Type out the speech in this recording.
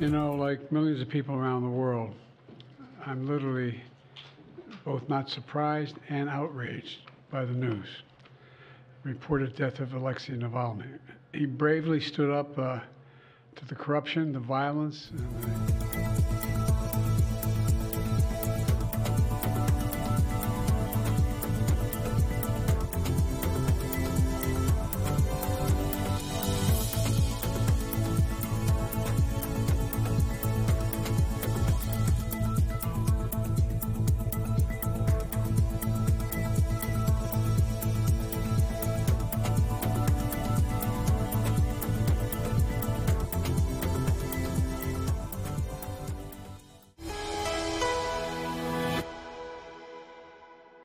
You know, like millions of people around the world, I'm literally both not surprised and outraged by the news. Reported death of Alexei Navalny. He bravely stood up uh, to the corruption, the violence,